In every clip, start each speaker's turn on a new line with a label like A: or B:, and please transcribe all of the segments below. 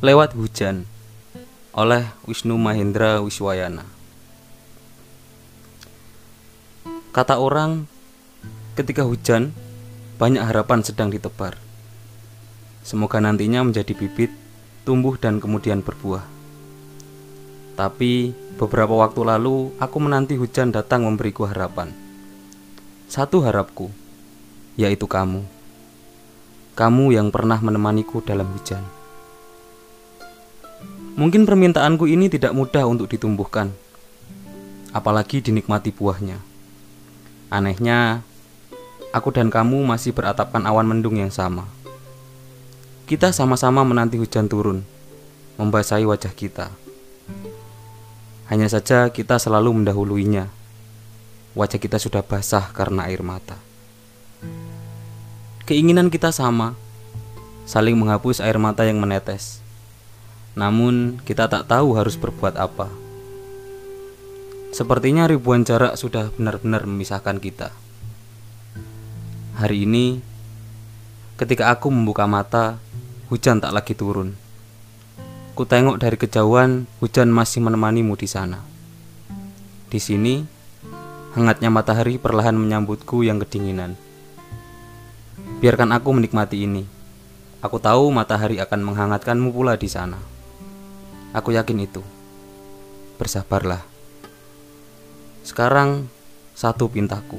A: Lewat Hujan oleh Wisnu Mahendra Wiswayana. Kata orang, ketika hujan, banyak harapan sedang ditebar. Semoga nantinya menjadi bibit, tumbuh dan kemudian berbuah. Tapi beberapa waktu lalu aku menanti hujan datang memberiku harapan. Satu harapku, yaitu kamu. Kamu yang pernah menemaniku dalam hujan. Mungkin permintaanku ini tidak mudah untuk ditumbuhkan, apalagi dinikmati buahnya. Anehnya, aku dan kamu masih beratapkan awan mendung yang sama. Kita sama-sama menanti hujan turun, membasahi wajah kita. Hanya saja kita selalu mendahuluinya. Wajah kita sudah basah karena air mata. Keinginan kita sama, saling menghapus air mata yang menetes. Namun, kita tak tahu harus berbuat apa. Sepertinya ribuan jarak sudah benar-benar memisahkan kita. Hari ini, ketika aku membuka mata, hujan tak lagi turun. Ku tengok dari kejauhan, hujan masih menemanimu di sana. Di sini, hangatnya matahari perlahan menyambutku yang kedinginan. Biarkan aku menikmati ini. Aku tahu matahari akan menghangatkanmu pula di sana. Aku yakin itu. Bersabarlah. Sekarang satu pintaku.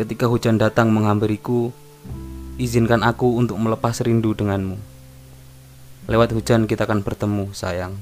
A: Ketika hujan datang menghampiriku, izinkan aku untuk melepas rindu denganmu. Lewat hujan kita akan bertemu, sayang.